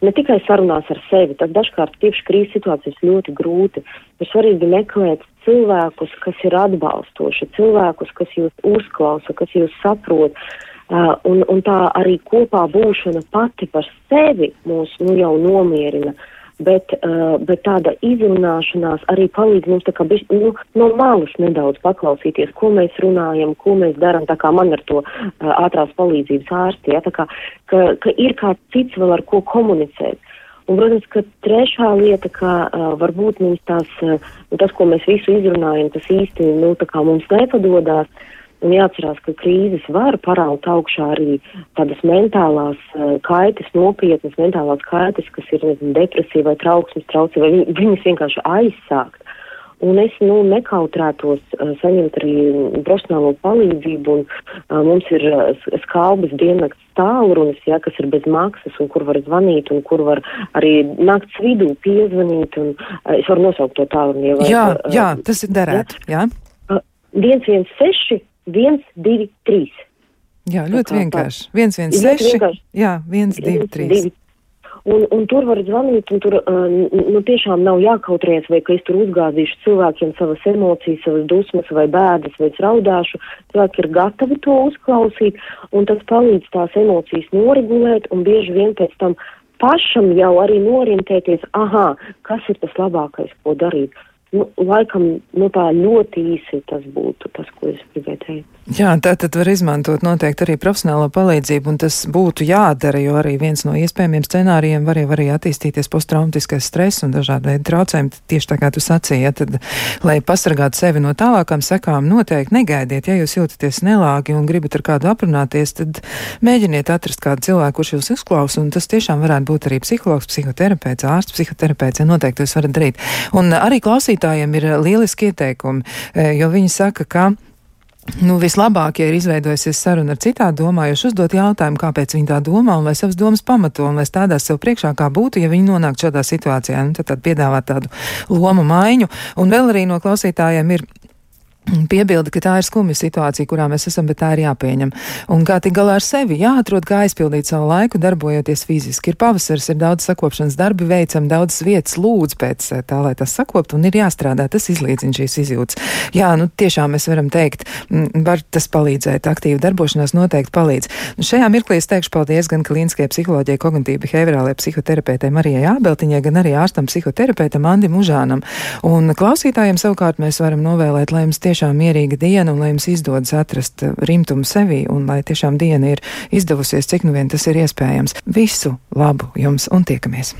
ne tikai sarunās ar sevi, tad dažkārt tieši krīzes situācijas ļoti grūti. Ir svarīgi meklēt cilvēkus, kas ir atbalstoši, cilvēkus, kas jūs uzklausa, kas jūs saprot. Uh, un, un tā arī kopā būšana pati par sevi mūs nu, jau nomierina. Bet, uh, bet tāda izrunāšanās arī palīdz mums biš, nu, no malas nedaudz paklausīties, ko mēs runājam, ko mēs darām. Tā kā man ar to uh, ātrās palīdzības ārsti, ja, kā, ka, ka ir kāds cits vēl ar ko komunicēt. Un, protams, ka trešā lieta, ka uh, varbūt mums tās, uh, tas, ko mēs visu izrunājam, tas īsti nu, mums nepadodās. Uh, Un jāatcerās, ka krīzes var paraut augšā arī tādas mentālās uh, kaitas, nopietnas mentālās kaitas, kas ir nezinu, depresija vai trauksmes traucē, vai viņ, viņas vienkārši aizsākt. Un es nu, nekautrētos uh, saņemt arī profesionālo palīdzību, un uh, mums ir uh, skalbas diennakts tālrunis, ja, kas ir bez maksas, un kur var zvanīt, un kur var arī nakts vidū piezvanīt, un uh, es varu nosaukt to tālruni. Ja, jā, jā, tas ir derētu, jā. jā. Uh, 116 1, 2, 3. Jā, ļoti vienkārši. 1, 1, 6. Jā, 1, 2, 3. Un, un tur var zvanīt, un tur uh, nu, tiešām nav jākautrējas, vai ka es tur uzgāzīšu cilvēkiem savas emocijas, savas dusmas vai bēdas, vai raudāšu. Cilvēki ir gatavi to uzklausīt, un tas palīdz tās emocijas noregulēt, un bieži vien pēc tam pašam jau arī norientēties, aha, kas ir tas labākais, ko darīt. Nu, laikam, nu tā ļoti īsi tas būtu tas, ko es gribēju teikt. Jā, tā tad var izmantot noteikti arī profesionālo palīdzību, un tas būtu jādara, jo arī viens no iespējamiem scenārijiem var jau arī attīstīties posttraumatiskais stress un dažādi veidi traucējumi. Tieši tā kā tu sacīji, ja, tad, lai pasargātu sevi no tālākām sekām, noteikti negaidiet, ja jūs jūtaties nelāgi un gribat ar kādu aprunāties, tad mēģiniet atrast kādu cilvēku, kurš jūs uzklausa, un tas tiešām varētu būt arī psihologs, psihoterapeits, ārsts, psihoterapeits, ja noteikti jūs varat darīt. Un arī klausītājiem ir lieliski ieteikumi, eh, jo viņi saka, ka Nu, vislabāk, ja ir izveidojusies saruna ar citādi domājuši, uzdot jautājumu, kāpēc viņi tā domā, un lai savas domas pamato, un lai stādās sev priekšā, kā būtu, ja viņi nonāktu šādā situācijā. Nu, tad, tad piedāvāt tādu lomu maiņu. Un vēl arī no klausītājiem ir Piebilda, ka tā ir skumja situācija, kurā mēs esam, bet tā ir jāpieņem. Un kā tik galā ar sevi, jāatrod, kā aizpildīt savu laiku, darbojoties fiziski. Ir pavasars, ir daudz sakopšanas darbi, veicam daudz vietas, lūdz pēc eh, tā, lai tas sakopt, un ir jāstrādā, tas izlīdzina šīs izjūtas. Jā, nu tiešām mēs varam teikt, var tas palīdzēt, aktīva darbošanās noteikti palīdz. Nu, šajā mirklī es teikšu paldies gan klīniskajai psiholoģijai, kognitīvi behaviorālajai psihoterapeitei Marijai Ābeltiņai, gan arī ārstam psihoterapeitam Andim Užānam. Un klausītājiem savukārt mēs varam novēlēt, lai jums tieši tiešām mierīga diena un lai jums izdodas atrast rimtumu sevī un lai tiešām diena ir izdevusies, cik nu vien tas ir iespējams. Visu labu jums un tiekamies!